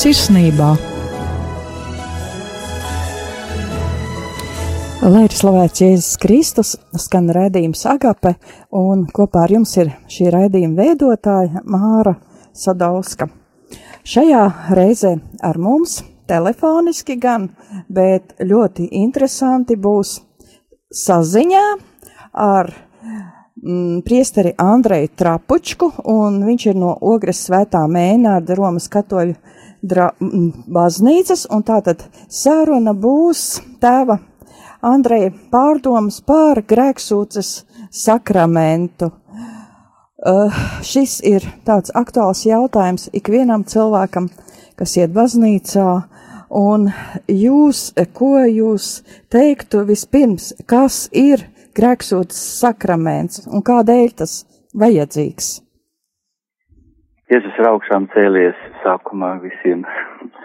sirsnībā. Lai ir slavēts Jēzus Kristus, skan raidījums Agape, un kopā ar jums ir šī raidījuma veidotāja Māra Sadauska. Šajā reizē ar mums telefoniski gan, bet ļoti interesanti būs saziņā ar priesteri Andreju Trapučku, un viņš ir no Ogres svētā mēnārda Romas katoļu dra, mm, baznīcas, un tātad sēruna būs tēva Andreja pārdomas par grēksūces sakramentu. Uh, šis ir tāds aktuāls jautājums ikvienam cilvēkam, kas iet baznīcā, un jūs, ko jūs teiktu vispirms, kas ir grēksūces sakraments un kādēļ tas vajadzīgs? Jēzus ir augšām cēlies sākumā visiem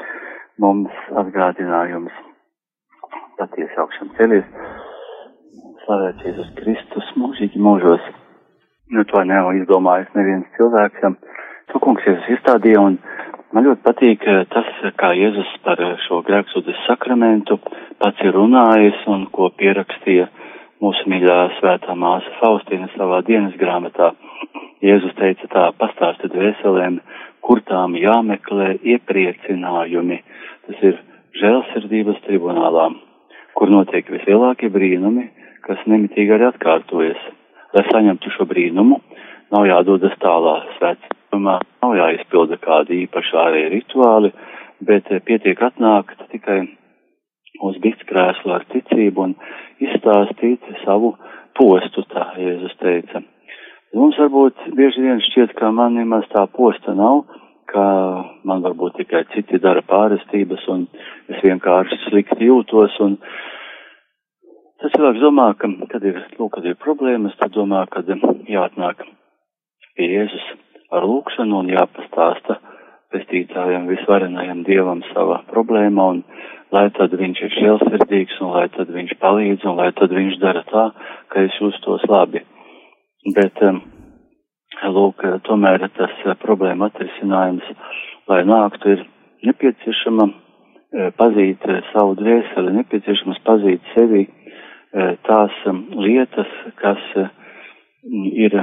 mums atgādinājums patiesi augšām celies. Slavēts Jēzus Kristus mūžīgi mūžos. Nu, to nav izdomājis neviens cilvēks. To kungs Jēzus izstādīja un man ļoti patīk eh, tas, kā Jēzus par eh, šo grēksūdes sakramentu pats ir runājis un ko pierakstīja mūsu mīļā svētā māsa Faustīna savā dienas grāmatā. Jēzus teica tā, pastāstiet vēselēm, kur tām jāmeklē iepriecinājumi. Tas ir žēlsirdības tribunālām kur notiek vislielākie brīnumi, kas nemitīgi arī atkārtojas. Lai saņemtu šo brīnumu, nav jādodas tālā svētceļumā, nav jāizpilda kādi īpaši ārēji rituāli, bet pietiek atnākt tikai uz biktskrēslu ar ticību un izstāstīt savu postu, tā Jēzus teica. Mums varbūt bieži vien šķiet, ka man nemaz tā posta nav, ka man varbūt tikai citi dara pārestības un es vienkārši slikti jūtos un tas cilvēks domā, ka, kad ir, lūk, kad ir problēmas, tad domā, ka jāatnāk pie Jēzus ar lūkšanu un jāpastāsta pestītājiem visvarenajam Dievam savā problēmā un lai tad viņš ir žēlsirdīgs un lai tad viņš palīdz un lai tad viņš dara tā, ka es jūtos labi. Bet lūk, tomēr tas eh, problēma atrisinājums, lai nāktu, ir nepieciešama eh, pazīt eh, savu dvēseli, nepieciešams pazīt sevi tās lietas, kas ir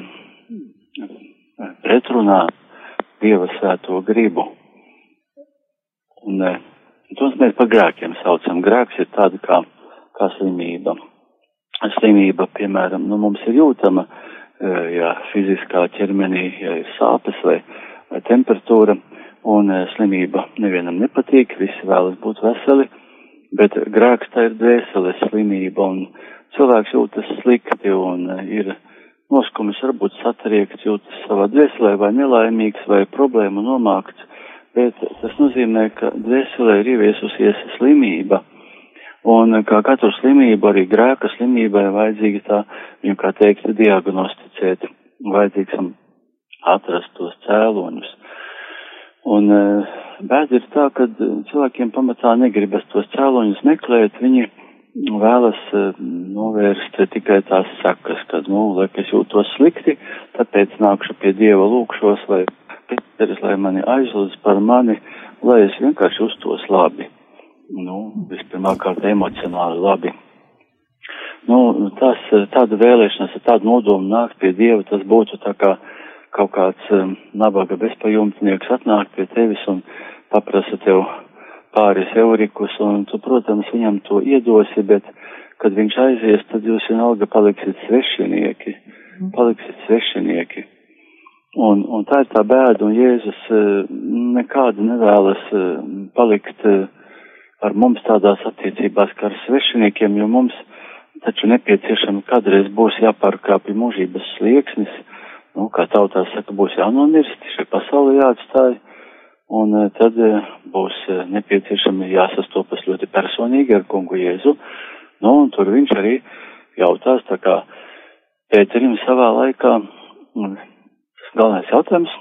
pretrunā Dieva svēto gribu. Un tos mēs par grēkiem saucam. Grēks ir tāda kā, kā slimība. Slimība, piemēram, nu, mums ir jūtama, Eh, ja fiziskā ķermenī ja ir sāpes vai, vai temperatūra, un eh, slimība nevienam nepatīk, visi vēlas būt veseli, bet grēks tā ir dvēseles slimība, un cilvēks jūtas slikti un eh, ir noskumis, varbūt satriekts, jūtas savā dvēselē vai nelaimīgs vai problēmu nomākts, bet tas nozīmē, ka dvēselē ir ieviesusies slimība. Un kā katru slimību, arī grēka slimībai vajadzīga tā, viņu kā teikt, diagnosticēt, vajadzīgs atrast tos cēloņus. Un bēda ir tā, ka cilvēkiem pamatā negribas tos cēloņus meklēt, viņi vēlas novērst tikai tās sakas, ka, nu, lai es jūtos slikti, tāpēc nākšu pie Dieva lūkšos vai Pēteris, lai mani aizlūdz par mani, lai es vienkārši uztos labi nu, vispirmkārt emocionāli labi. Nu, tas, tāda vēlēšanās, tāda nodoma nākt pie Dieva, tas būtu tā kā kaut kāds um, nabaga bezpajumtnieks atnāk pie tevis un paprasa tev pāris eurikus, un tu, protams, viņam to iedosi, bet, kad viņš aizies, tad jūs vienalga paliksit svešinieki, mhm. paliksit svešinieki. Un, un tā ir tā bēda, un Jēzus uh, nekādu nevēlas uh, palikt uh, ar mums tādās attiecībās kā ar svešiniekiem, jo mums taču nepieciešami kādreiz būs jāpārkāpja mūžības slieksnis, nu, kā tautā saka, būs jānomirst, šai pasauli jāatstāj, un eh, tad eh, būs eh, nepieciešami jāsastopas ļoti personīgi ar kungu Jēzu, nu, un tur viņš arī jautās, tā kā Pēterim savā laikā, galvenais jautājums,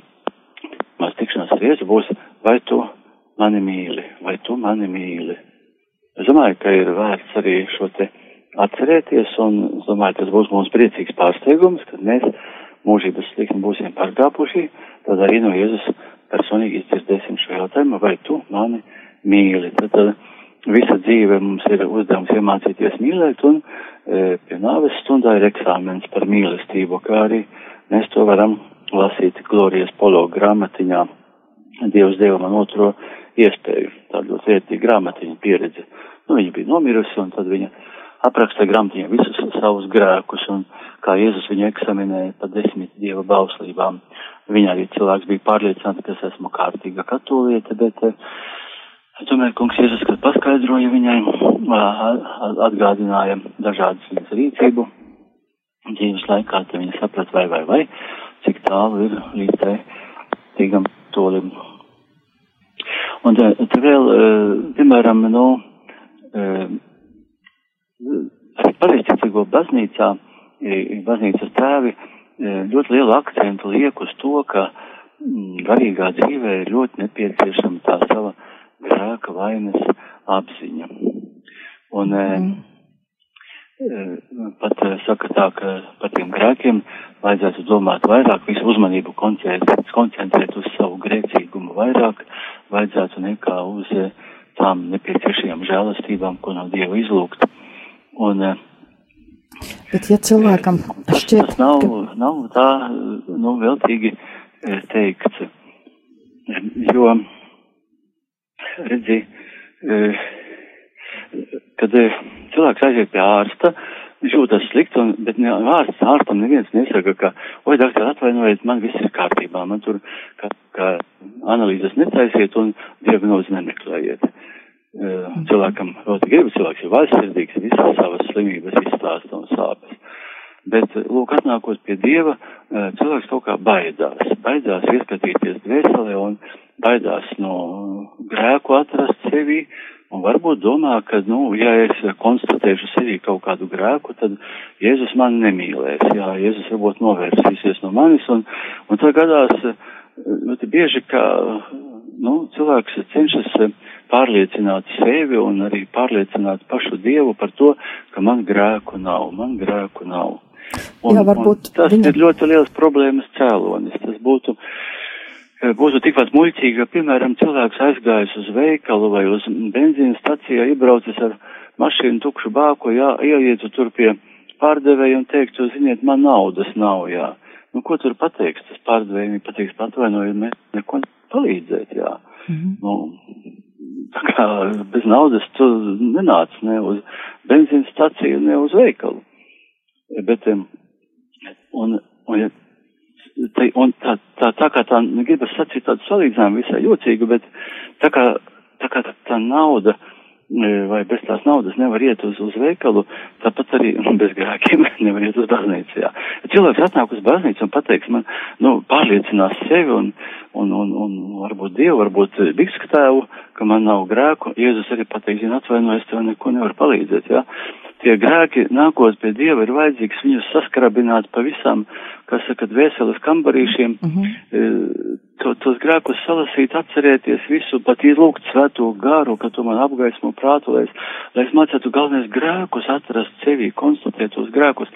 mās tikšanās ar Jēzu būs, vai tu mani mīli, vai tu mani mīli. Es domāju, ka ir vērts arī šo te atcerēties, un es domāju, tas būs mums priecīgs pārsteigums, kad mēs mūžības slikni būsim pārkāpuši, tad arī no Jēzus personīgi izdzirdēsim šo jautājumu, vai tu mani mīli. Tad, tad visa dzīve mums ir uzdevums iemācīties mīlēt, un e, pie nāves stundā ir eksāmens par mīlestību, kā arī mēs to varam lasīt Glorijas polo grāmatiņā. Dievs deva man otro iespēju, tādu ļoti vērtīgu grāmatiņu pieredzi. Nu, viņa bija nomirusi, un tad viņa apraksta grāmatiņā visus savus grēkus, un kā Jēzus viņu eksaminēja pa desmit dieva bauslībām. Viņa arī cilvēks bija pārliecināts, ka es esmu kārtīga katoliete, bet tomēr kungs Jēzus, kad paskaidroja viņai, atgādināja dažādas viņas rīcību dzīves laikā, tad viņa saprat vai vai vai, cik tālu ir līdz tai tīgam tolim. Un te, te vēl, piemēram, nu, arī pareizticīgo baznīcā, baznīcas tēvi ļoti lielu akcentu liek uz to, ka mm, garīgā dzīvē ir ļoti nepieciešama tā sava grēka vainas apziņa. Un mm. Pat saka tā, ka par tiem grēkiem vajadzētu domāt vairāk, visu uzmanību koncentrēt, koncentrēt uz savu grēcīgumu vairāk, vajadzētu nekā uz tām nepieciešamām žēlastībām, ko no Dieva izlūgt. Un, eh, Bet, ja cilvēkam šķiet, tas nav, ka... nav tā, nu, veltīgi eh, teikts, jo, redzi, eh, kad cilvēks aiziet pie ārsta, viņš jūtas slikti, un, bet ne, ārsts, ārstam neviens nesaka, ka, oi, doktor, atvainojiet, man viss ir kārtībā, man tur, kā, kā analīzes netaisiet un diagnozi nemeklējiet. Mm. cilvēkam ļoti grib, cilvēks ir vaļsirdīgs, visas savas slimības izstāsta un sāpes. Bet, lūk, atnākot pie Dieva, cilvēks kaut kā baidās, baidās ieskatīties dvēselē un baidās no grēku atrast sevi, un varbūt domā, ka, nu, ja es konstatēšu sevī kaut kādu grēku, tad Jēzus man nemīlēs, jā, Jēzus varbūt novērsīsies no manis, un, un tad gadās ļoti bieži, ka, nu, cilvēks cenšas pārliecināt sevi un arī pārliecināt pašu Dievu par to, ka man grēku nav, man grēku nav. Un, Jā, varbūt tas viņa... ir ļoti liels problēmas cēlonis. Tas būtu, būtu tikpat muļķīgi, ka, piemēram, cilvēks aizgājis uz veikalu vai uz benzīna stacijā, iebraucis ar mašīnu tukšu bāku, jā, ieietu tur pie pārdevēja un teiktu, ziniet, man naudas nav, jā. Nu, ko tur pateiks tas pārdevējiem? Pateiks, atvainojiet, mēs neko palīdzēt, jā. Mm -hmm. nu, tā kā bez naudas tu nenāc ne uz benzīna staciju, ne uz veikalu. Bet, un, un, te, un tā, tā, tā kā tā, gribas sacīt tādu salīdzinājumu visai jocīgu, bet tā kā tā, kā tā, tā nauda vai bez tās naudas nevar iet uz, uz veikalu, tāpat arī nu, bez grēkiem nevar iet uz baznīcu. Jā. Cilvēks atnāk uz baznīcu un pateiks man, nu, pārliecinās sevi un, un, un, un varbūt Dievu, varbūt Bikska tēvu, ka man nav grēku. Jēzus arī pateiks, zina, atvainojies, tev neko nevar palīdzēt, jā. Tie grēki, nākot pie Dieva, ir vajadzīgs viņus saskrabināt pa visam, kas saka, dvēseles kambarīšiem, mm -hmm. to, tos grēkus salasīt, atcerēties visu, pat izlūgt svēto garu, ka tu man apgaismo prātu, lai es, lai es mācētu galvenais grēkus atrast sevi, konstatēt tos grēkus.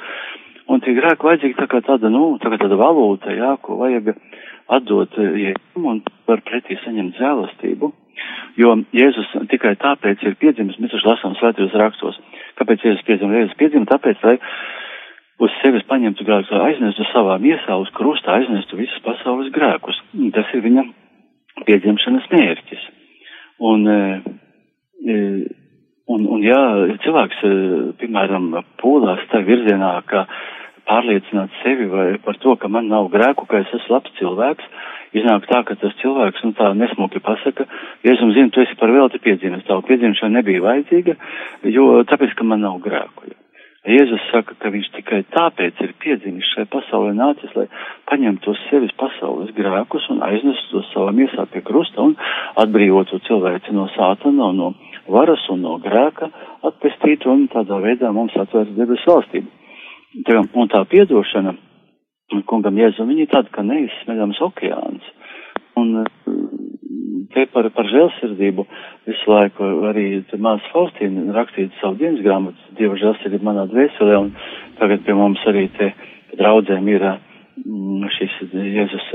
Un tie grēki vajadzīgi tā kā tāda, nu, tā kā tāda valūta, jā, ko vajag atdot jēgum un var pretī saņemt zēlastību. Jo Jēzus tikai tāpēc ir piedzimis, mēs taču lasām svētajos rakstos. Kāpēc Jēzus piedzima? Jēzus piedzima tāpēc, lai uz sevis paņemtu grēkus, lai aiznestu savā miesā uz krusta, aiznestu visus pasaules grēkus. Tas ir viņa piedzimšanas mērķis. Un, e, e, un, un ja cilvēks, e, piemēram, pūlās tā virzienā, ka pārliecināt sevi vai par to, ka man nav grēku, ka es esmu labs cilvēks, iznāk tā, ka tas cilvēks, nu tā nesmuki pasaka, Jēzus zina, tu esi par velti piedzimis, tavu piedzimšana nebija vajadzīga, jo tāpēc, ka man nav grēku. Jēzus saka, ka viņš tikai tāpēc ir piedzimis šai pasaulē nācis, lai paņemtu uz sevis pasaules grēkus un aiznestu to savā miesā pie krusta un atbrīvotu cilvēci no sātana un no varas un no grēka, atpestītu un tādā veidā mums atvērtu debesu valstību. Un tā piedošana kungam Jēzum, viņi ir tāda, ka neizsmeļams okeāns. Un te par, par žēlsirdību visu laiku arī māsa Faustīna rakstīja savu dienas grāmatu, Dieva žēlsirdība manā dvēselē, un tagad pie mums arī te draudzēm ir šis Jēzus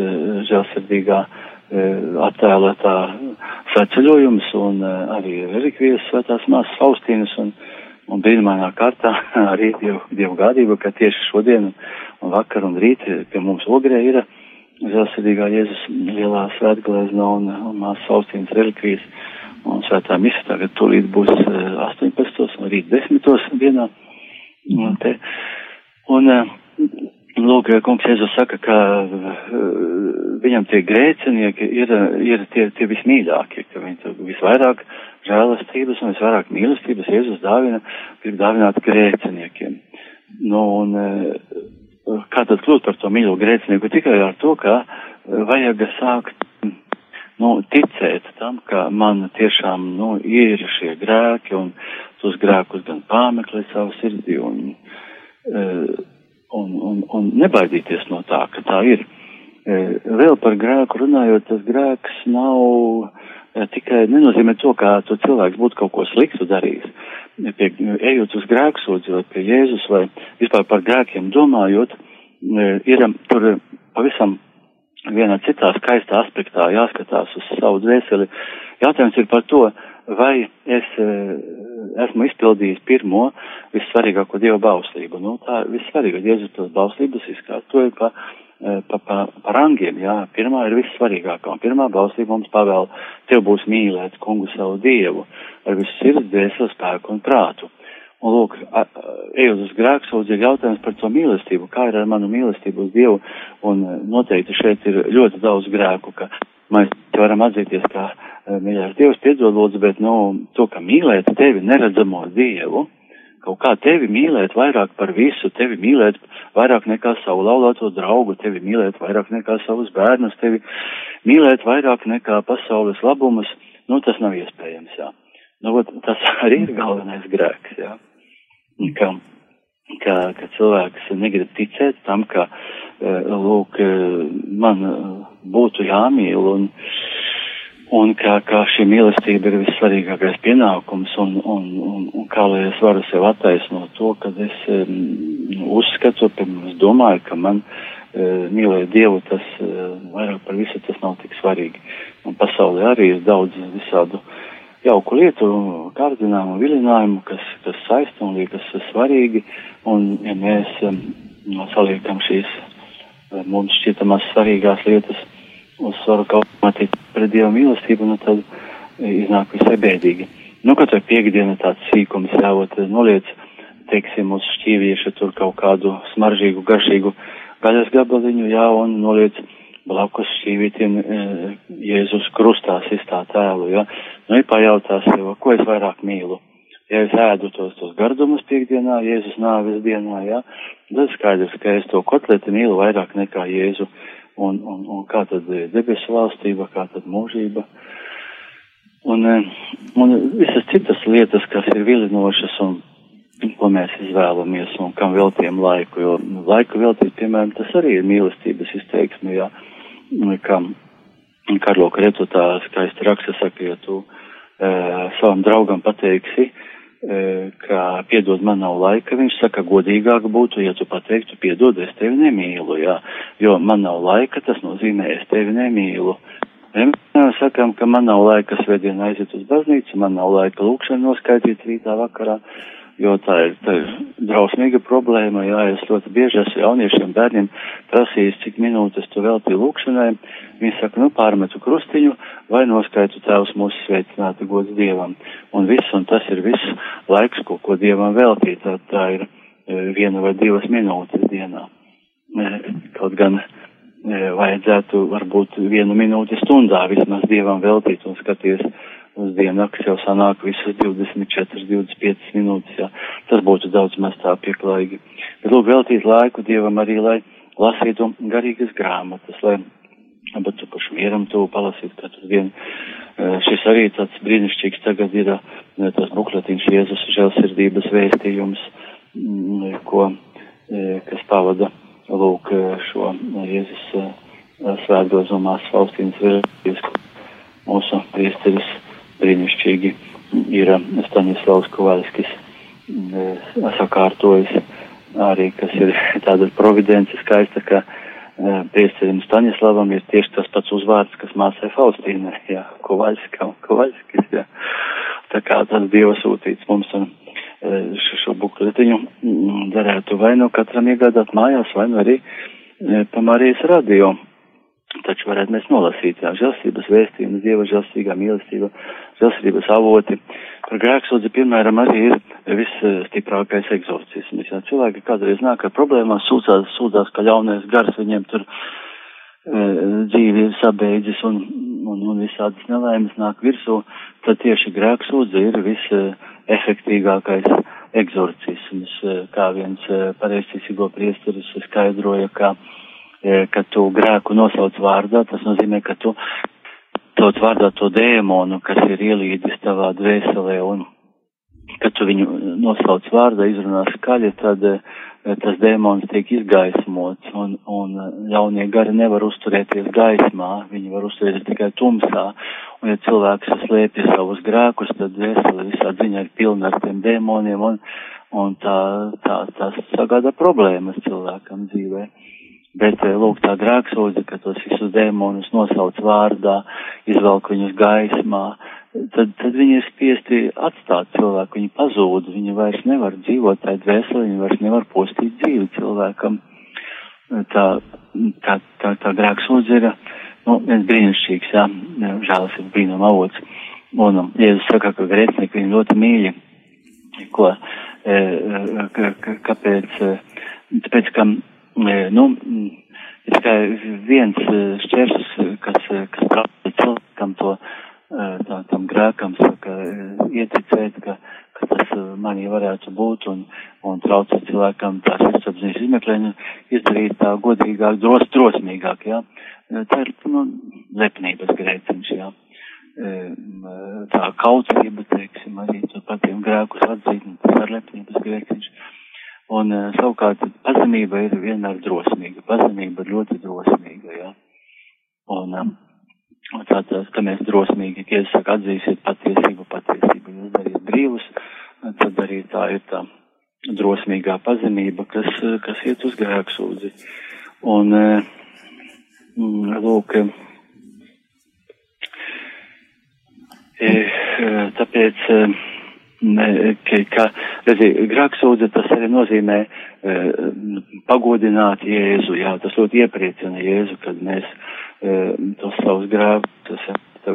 žēlsirdīgā attēlotā svētceļojums un arī relikvijas svētās māsas Faustīnas un, un brīnumainā kārtā arī Dievu, Dievu gādība, ka tieši šodien un vakar un rīt pie mums ogrē ir žēlsirdīgā Jēzus lielā svētglēzna un, un māsas Faustīnas relikvijas un svētā misa tagad tūlīt būs 18. un rīt 10. dienā. Un, te, un lūk, kungs Jēzus saka, ka viņam tie grēcinieki ir, ir tie, tie vismīļākie, ka viņi visvairāk žēlastības un visvairāk mīlestības Jēzus dāvina, grib dāvināt grēciniekiem. Nu, un kā tad kļūt par to mīļo grēcinieku? Tikai ar to, ka vajag sākt nu, ticēt tam, ka man tiešām, nu, ir šie grēki un tos grēkus gan pāmeklēt savu sirdī un, uh, un, un, un nebaidīties no tā, ka tā ir. Uh, vēl par grēku runājot, tas grēks nav uh, tikai nenozīmē to, ka tu cilvēks būtu kaut ko sliktu darījis. Pie, ejot uz grēksūdzi vai pie Jēzus vai vispār par grēkiem domājot, ir tur pavisam vienā citā skaistā aspektā jāskatās uz savu dvēseli. Jautājums ir par to, vai es esmu izpildījis pirmo vissvarīgāko Dieva bauslību. Nu, tā vissvarīgāk, Jēzus tos bauslības izkārtoja pa, eh, pa, pa, pa rangiem, jā. Pirmā ir vissvarīgākā, un pirmā bauslība mums pavēl, tev būs mīlēt kungu savu Dievu ar visu sirds, dvēseli, spēku un prātu. Un lūk, ejot uz grēksūdzi, ir jautājums par to mīlestību, kā ir ar manu mīlestību uz Dievu, un noteikti šeit ir ļoti daudz grēku, ka mēs varam atzīties, ka mīļais Dievs piedod lūdzu, bet, nu, to, ka mīlēt tevi neredzamo Dievu, kaut kā tevi mīlēt vairāk par visu, tevi mīlēt vairāk nekā savu laulāto draugu, tevi mīlēt vairāk nekā savus bērnus, tevi mīlēt vairāk nekā pasaules labumus, nu, tas nav iespējams, jā. Nu, tas arī ir galvenais grēks, jā ka, ka, ka cilvēks negrib ticēt tam, ka, eh, lūk, man būtu jāmīl un, un ka, ka šī mīlestība ir vissvarīgākais pienākums un, un, un, un kā lai es varu sev attaisnot to, kad es um, uzskatu, pirms domāju, ka man uh, mīlēt Dievu tas uh, vairāk par visu tas nav tik svarīgi. Un pasaulē arī ir daudz visādu jauku lietu, kārdinājumu, vilinājumu, kas, kas saista un liekas svarīgi. Un, ja mēs um, saliekam šīs mums šķietamās svarīgās lietas uz svaru kaut kā pret Dieva mīlestību, nu tad iznāk visai bēdīgi. Nu, kad vai piekdiena tāds sīkums ļaut noliec, teiksim, uz šķīvieša tur kaut kādu smaržīgu, garšīgu gaļas gabaliņu, jā, un noliec blakus šķīvītiem e, Jēzus krustā sistā tēlu, ja? Nu, ir pajautās sev, ko es vairāk mīlu. Ja es ēdu tos, tos gardumus piekdienā, Jēzus nāves dienā, ja? Tad skaidrs, ka es to kotleti mīlu vairāk nekā Jēzu. Un, un, un kā tad debesu valstība, kā tad mūžība. Un, e, un visas citas lietas, kas ir vilinošas un ko mēs izvēlamies un kam veltījam laiku, jo laiku veltīt, piemēram, tas arī ir mīlestības izteiksme, jā. Kā Karlo Kretu tā skaisti raksta, saka, ja tu e, savam draugam pateiksi, e, ka piedod man nav laika, viņš saka, godīgāk būtu, ja tu pateiktu, piedod, es tevi nemīlu, jā, jo man nav laika, tas nozīmē, es tevi nemīlu. Mēs sakām, ka man nav laika svētdien aiziet uz baznīcu, man nav laika lūkšanu noskaitīt rītā vakarā jo tā ir, tā ir drausmīga problēma, jā, es ļoti bieži esmu jauniešiem bērniem prasījis, cik minūtes tu veltīji lūkšanai, viņi saka, nu, pārmetu krustiņu vai noskaitu tēvs mūsu sveicinātu gods Dievam. Un viss, un tas ir viss laiks, ko, ko Dievam veltīt, tā, tā ir e, viena vai divas minūtes dienā. E, kaut gan vajadzētu varbūt vienu minūti stundā vismaz Dievam veltīt un skaties, uz dienu naktis jau sanāk visas 24, 25 minūtes, jā. Tas būtu daudz maz tā pieklājīgi. Bet lūk, veltīt laiku Dievam arī, lai lasītu garīgas grāmatas, lai būtu pašu mieram to palasīt katru dienu. Šis arī tāds brīnišķīgs tagad ir tas bukletiņš Jēzus žēlsirdības vēstījums, mm, ko, kas pavada lūk šo Jēzus svētgozumās Faustīnas vēstījums mūsu priesteris brīnišķīgi ir Staņislavs Kovaļskis mm, sakārtojis arī, kas ir tāda providence skaista, ka priesterim Staņislavam ir tieši tas pats uzvārds, kas māsai Faustīnai, jā, Kovaļskam, Kovaļskis, jā. Tā kā tas Dieva sūtīts mums un šo bukletiņu mm, darētu vai nu katram iegādāt mājās, vai nu arī pa Marijas radio. Taču varētu mēs nolasīt, jā, žēlstības vēstījums, Dieva žēlstīgā mīlestība, žēlstības avoti. Par grēksodzi, piemēram, arī ir visstiprākais egzorcisms. Jā, cilvēki kādreiz nāk ar problēmām, sūdzās, sūdzās, ka ļaunais gars viņiem tur e, dzīvi ir sabeidzis un, un, un visādas nelaimes nāk virsū, tad tieši grēksodze ir visefektīgākais egzorcisms, kā viens pareizticīgo priesteris skaidroja, ka E, ka tu grēku nosauc vārdā, tas nozīmē, ka tu sauc vārdā to dēmonu, kas ir ielīdis tavā dvēselē, un kad tu viņu nosauc vārdā, izrunā skaļi, tad e, tas dēmons tiek izgaismots, un, un ļaunie gari nevar uzturēties gaismā, viņi var uzturēties tikai tumsā, un ja cilvēks slēpja savus grēkus, tad dvēsele visā ziņā ir pilna ar tiem dēmoniem, un, un tā, tā, tas sagādā problēmas cilvēkam dzīvē. Bet, eh, lūk, tā grēksūdze, ka tos visus dēmonus nosauc vārdā, izvelk viņus gaismā, tad, tad viņi ir spiesti atstāt cilvēku, viņi pazūd, viņi vairs nevar dzīvot tajā dvēselē, viņi vairs nevar postīt dzīvi cilvēkam. Tā, tā, tā, tā grēksūdze ir, nu, viens brīnišķīgs, jā, žēlas ir brīnuma avots. Un um, Jēzus saka, ka grēcinieki viņu ļoti mīļi, ko, e, kāpēc, tāpēc, ka nu, ir tikai viens šķērs, kas, kas prasa cilvēkam to, tā, tam grēkam, saka, ieticēt, ka, ka tas manī varētu būt un, un traucēt cilvēkam tās sirdsapziņas izmeklēšanu, izdarīt tā godīgāk, dros, drosmīgāk, jā. Tā ir, nu, lepnības grēciņš, jā. Tā kautrība, teiksim, arī to patiem grēkus atzīt, tas ir lepnības grēciņš. Un uh, savukārt pazemība ir vienmēr drosmīga. Pazemība ir ļoti drosmīga, jā. Un, um, un tātad, ka mēs drosmīgi, saku, atzīsiet patiesību, patiesību, jūs dariet brīvus, tad arī tā ir tā drosmīgā pazemība, kas, kas iet uz grēksūdzi. Un, uh, lūk, tāpēc, ka, ka redzi, grāksūdze tas arī nozīmē e, pagodināt Jēzu, jā, tas ļoti iepriecina Jēzu, kad mēs e, tos savus grēkus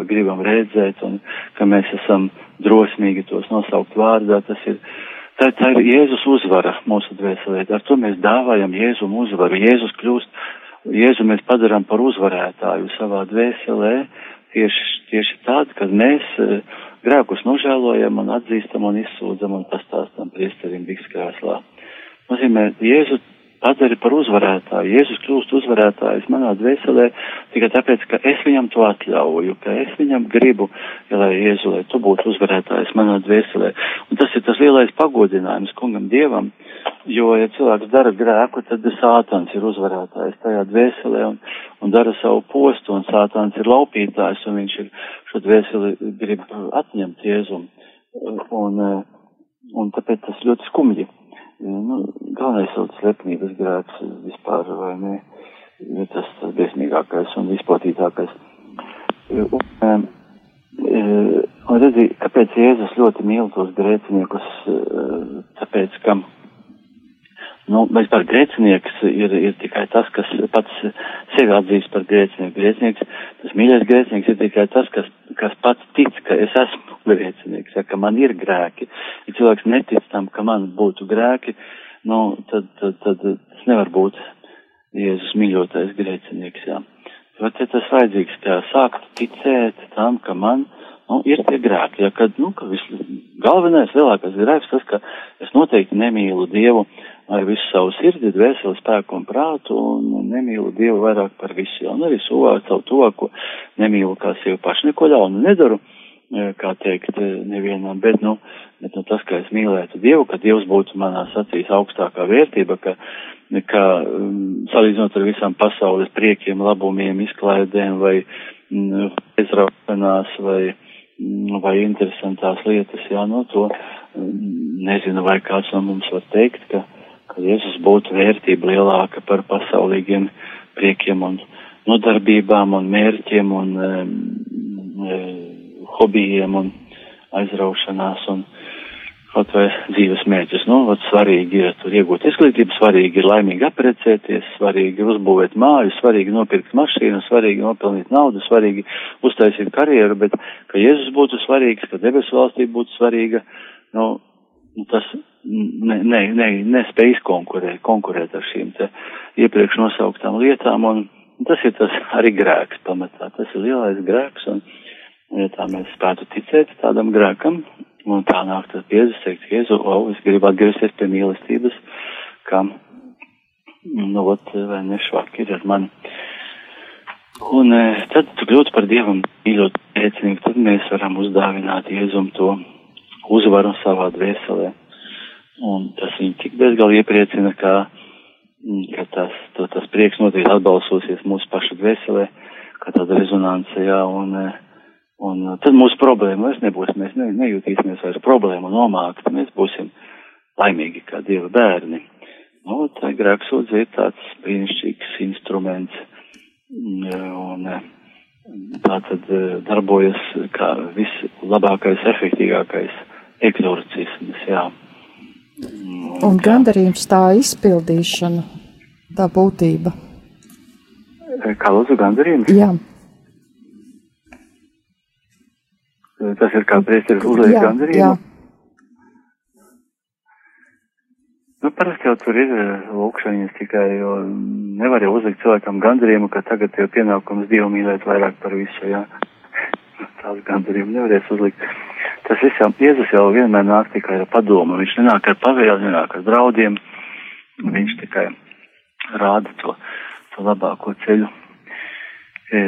gribam redzēt un ka mēs esam drosmīgi tos nosaukt vārdā, tas ir, tā, tā ir Jēzus uzvara mūsu dvēselē, ar to mēs dāvājam Jēzum uzvaru, Jēzus kļūst, Jēzu mēs padaram par uzvarētāju savā dvēselē, tieši, tieši tādu, kad mēs uh, grēkus nožēlojam un atzīstam un izsūdzam un pastāstam priesterim bikskrēslā. Nozīmē, Jēzu padari par uzvarētāju. Jēzus kļūst uzvarētājs manā dvēselē tikai tāpēc, ka es viņam to atļauju, ka es viņam gribu, ja lai Jēzu, lai tu būtu uzvarētājs manā dvēselē. Un tas ir tas lielais pagodinājums kungam Dievam, jo, ja cilvēks dara grēku, tad sātans ir uzvarētājs tajā dvēselē un, un dara savu postu, un sātans ir laupītājs, un viņš ir šo dvēseli grib atņemt Jēzum. Un, un tāpēc tas ļoti skumji nu, galvenais jau tas lepnības grēks vispār, vai ne, ir tas, tas briesmīgākais un izplatītākais. Un, un redzi, kāpēc Jēzus ļoti mīl tos grēciniekus, tāpēc, ka Nu, vispār grēcinieks ir, ir tikai tas, kas pats sevi atzīst par grēcinieku. Grēcinieks, tas mīļais grēcinieks ir tikai tas, kas, kas pats tic, ka es esmu grēcinieks, ja, ka man ir grēki. Ja cilvēks netic tam, ka man būtu grēki, nu, tad, tad, tad tas nevar būt Jēzus mīļotais grēcinieks, jā. Bet ja tas vajadzīgs, kā sākt ticēt tam, ka man, nu, ir tie grēki, ja, kad, nu, ka viss galvenais, lielākais grēks tas, ka es noteikti nemīlu Dievu ar visu savu sirdi, dvēseli, spēku un prātu un nemīlu Dievu vairāk par visu, un arī suvākt savu tuvāko, nemīlu kā sevi pašu, neko ļaunu nedaru, e, kā teikt, e, nevienam, bet, nu, bet, nu, tas, ka es mīlētu Dievu, ka Dievs būtu manās acīs augstākā vērtība, ka, ka um, salīdzinot ar visām pasaules priekiem, labumiem, izklaidēm vai mm, aizraušanās vai, vai interesantās lietas, jā, no to mm, nezinu, vai kāds no mums var teikt, ka ka Jēzus būtu vērtība lielāka par pasaulīgiem priekiem un nodarbībām un mērķiem un um, hobijiem un aizraušanās un kaut vai dzīves mērķus. Nu, vat svarīgi ir tur iegūt izglītību, svarīgi ir laimīgi aprecēties, svarīgi ir uzbūvēt māju, svarīgi nopirkt mašīnu, svarīgi nopelnīt naudu, svarīgi uztaisīt karjeru, bet ka Jēzus būtu svarīgs, ka debesu valstī būtu svarīga, nu, tas ne, ne, ne, nespēj izkonkurēt, konkurēt ar šīm te iepriekš nosauktām lietām, un tas ir tas arī grēks pamatā, tas ir lielais grēks, un, ja tā mēs spētu ticēt tādam grēkam, Un tā nāk tas Jēzus teikt, Jēzu, o, es gribu atgriezties pie mīlestības, kā, nu, ot, vai nešvāk ir ar mani. Un e, tad tu kļūtu par Dievam mīļot liecinieku, tad mēs varam uzdāvināt Jēzum to uzvaru savā dvēselē. Un tas viņu tik bezgalīgi iepriecina, ka, ka tas, to, tas prieks noteikti atbalsosies mūsu pašu dvēselē, kā tāda rezonance, jā, un, e, Un uh, tad mūsu problēma vairs nebūs, mēs ne, nejūtīsimies vairs problēmu nomākti, mēs būsim laimīgi kā Dieva bērni. Nu, tā grēksūdze ir tāds brīnišķīgs instruments, mm, un uh, tā tad uh, darbojas kā vislabākais, efektīgākais eksorcisms, jā. Un, un gandarījums tā izpildīšana, tā būtība. Kā lūdzu gandarījums? Jā. Tas ir kā priesteris uzliek gandarījumu. Nu, parasti jau tur ir eh, lūkšanas tikai, jo nevar jau uzlikt cilvēkam gandarījumu, ka tagad tev pienākums Dievu mīlēt vairāk par visu, jā. Tās gandarījumu nevarēs uzlikt. Tas viss jau, Jēzus jau vienmēr nāk tikai ar padomu, viņš nenāk ar pavēli, nenāk ar draudiem, viņš tikai rāda to, to labāko ceļu. E,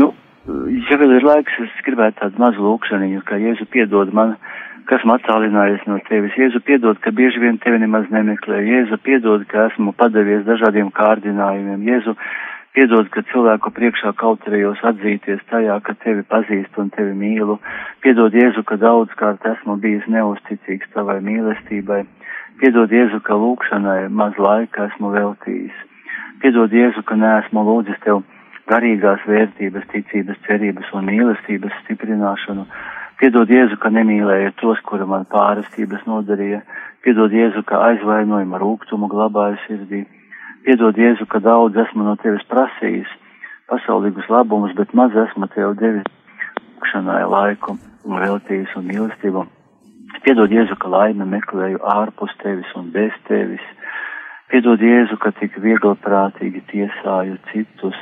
nu, ja vēl ir laiks, es gribētu tādu mazu lūkšaniņu, ka Jēzu piedod man, kas man attālinājies no tevis. Jēzu piedod, ka bieži vien tevi nemaz nemeklē. Jēzu piedod, ka esmu padavies dažādiem kārdinājumiem. Jēzu piedod, ka cilvēku priekšā kautrējos atzīties tajā, ka tevi pazīstu un tevi mīlu. Piedod Jēzu, ka daudzkārt esmu bijis neusticīgs tavai mīlestībai. Piedod Jēzu, ka lūkšanai maz laika esmu veltījis. Piedod Jēzu, ka neesmu lūdzis tev garīgās vērtības, ticības, cerības un mīlestības stiprināšanu. Piedod Jēzu, ka nemīlēja tos, kura man pārestības nodarīja. Piedod Jēzu, ka aizvainojumu rūgtumu glabāju sirdī. Piedod Jēzu, ka daudz esmu no tevis prasījis pasaulīgus labumus, bet maz esmu tev devis lūkšanai laiku un veltījis un mīlestību. Piedod Jēzu, ka laime meklēju ārpus tevis un bez tevis. Piedod Jēzu, ka tik viegli prātīgi tiesāju citus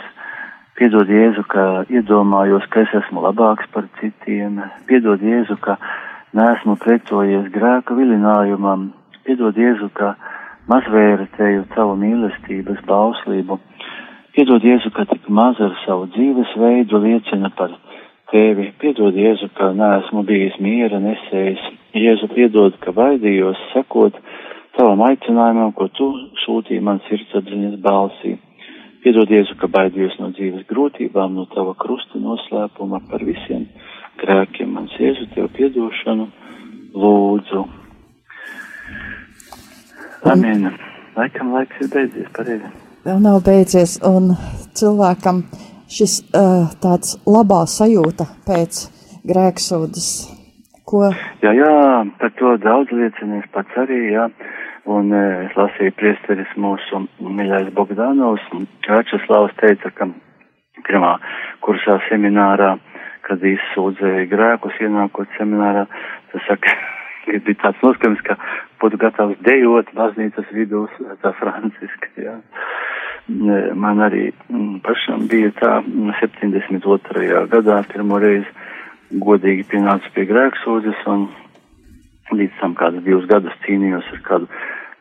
Piedod Jēzu, ka iedomājos, ka es esmu labāks par citiem. Piedod Jēzu, ka neesmu pretojies grēka vilinājumam. Piedod Jēzu, ka mazvērtēju tavu mīlestības bauslību. Piedod Jēzu, ka tik maz ar savu dzīves veidu liecina par tevi. Piedod Jēzu, ka neesmu bijis miera nesējis. Jēzu piedod, ka baidījos sekot tavam aicinājumam, ko tu sūtīji man sirdsapziņas balsī. Piedod Jēzu, ka baidījos no dzīves grūtībām, no tava krusta noslēpuma par visiem grēkiem. Mans Jēzu, tev piedošanu lūdzu. Amen. Laikam laiks ir beidzies, pareizi. Vēl nav beidzies, un cilvēkam šis uh, tāds labā sajūta pēc grēksūdas, ko. Jā, jā, par to daudz liecinies pats arī, jā. Un e, es lasīju priesteris mūsu mīļais Bogdanovs, Čačeslavs teica, ka pirmā kursā seminārā, kad izsūdzēja grēkus ienākot seminārā, tas saka, ka bija tāds noskams, ka būtu gatavs dejot baznīcas vidū, tā franciska, jā. E, man arī pašam bija tā 72. gadā pirmo reizi godīgi pienāca pie grēksūdzes un līdz tam kādus divus gadus cīnījos ar kādu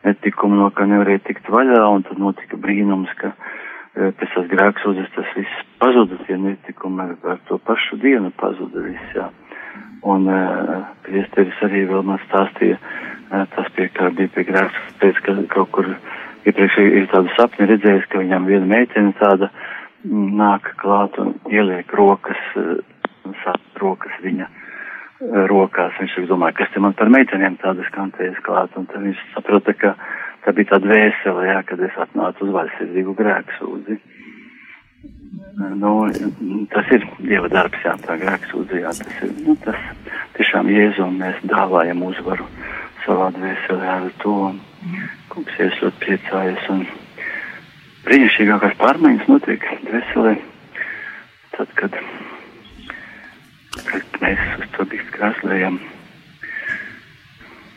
netikumu, no kā nevarēja tikt vaļā, un tad notika brīnums, ka e, pēc tās grēksūdzes tas viss pazuda, tie netikumi ar, ar to pašu dienu pazuda viss, jā. Un e, priesteris arī vēl man stāstīja, e, tas pie kā bija pie grēks, pēc, ka kaut kur iepriekš ir tādu sapni redzējis, ka viņam viena meitene tāda nāk klāt un ieliek rokas, sāp rokas viņa rokās. Viņš domāja, kas te man par meitenēm tādas kantējas klāt, un tad viņš saprota, ka tā bija tāda vēsele, jā, kad es atnācu uz vaļsirdīgu grēku sūdzi. Nu, tas ir Dieva darbs, jā, tā grēks sūdzījā. Tas ir, nu, tas tiešām Jēzum mēs dāvājam uzvaru savā dvēselē ar to. Kungs Jēzus ļoti priecājas un brīnišķīgākās pārmaiņas notiek dvēselē. Tad, kad, kad mēs uz to bīst krāslējam.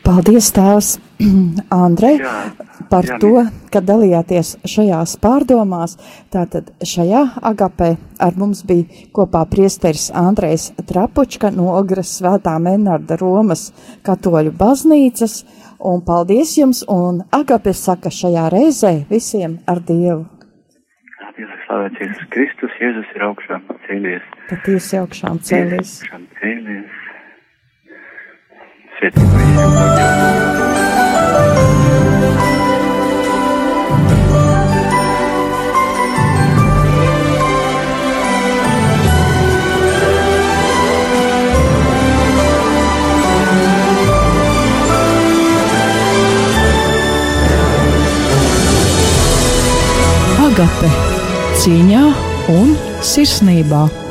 Paldies, Tēvs, Andrei, jā, par jā, to, ka dalījāties šajās pārdomās. Tātad šajā agapē ar mums bija kopā priesteris Andrejs Trapučka no Ogras svētā Menarda Romas katoļu baznīcas. Un paldies jums, un agape saka šajā reizē visiem ar Dievu. Slavēts Jēzus Kristus, Jēzus ir augšām cēlies. Patiesi augšām cēlies. Augšām cēlies. Agape cīņā un sirsnībā.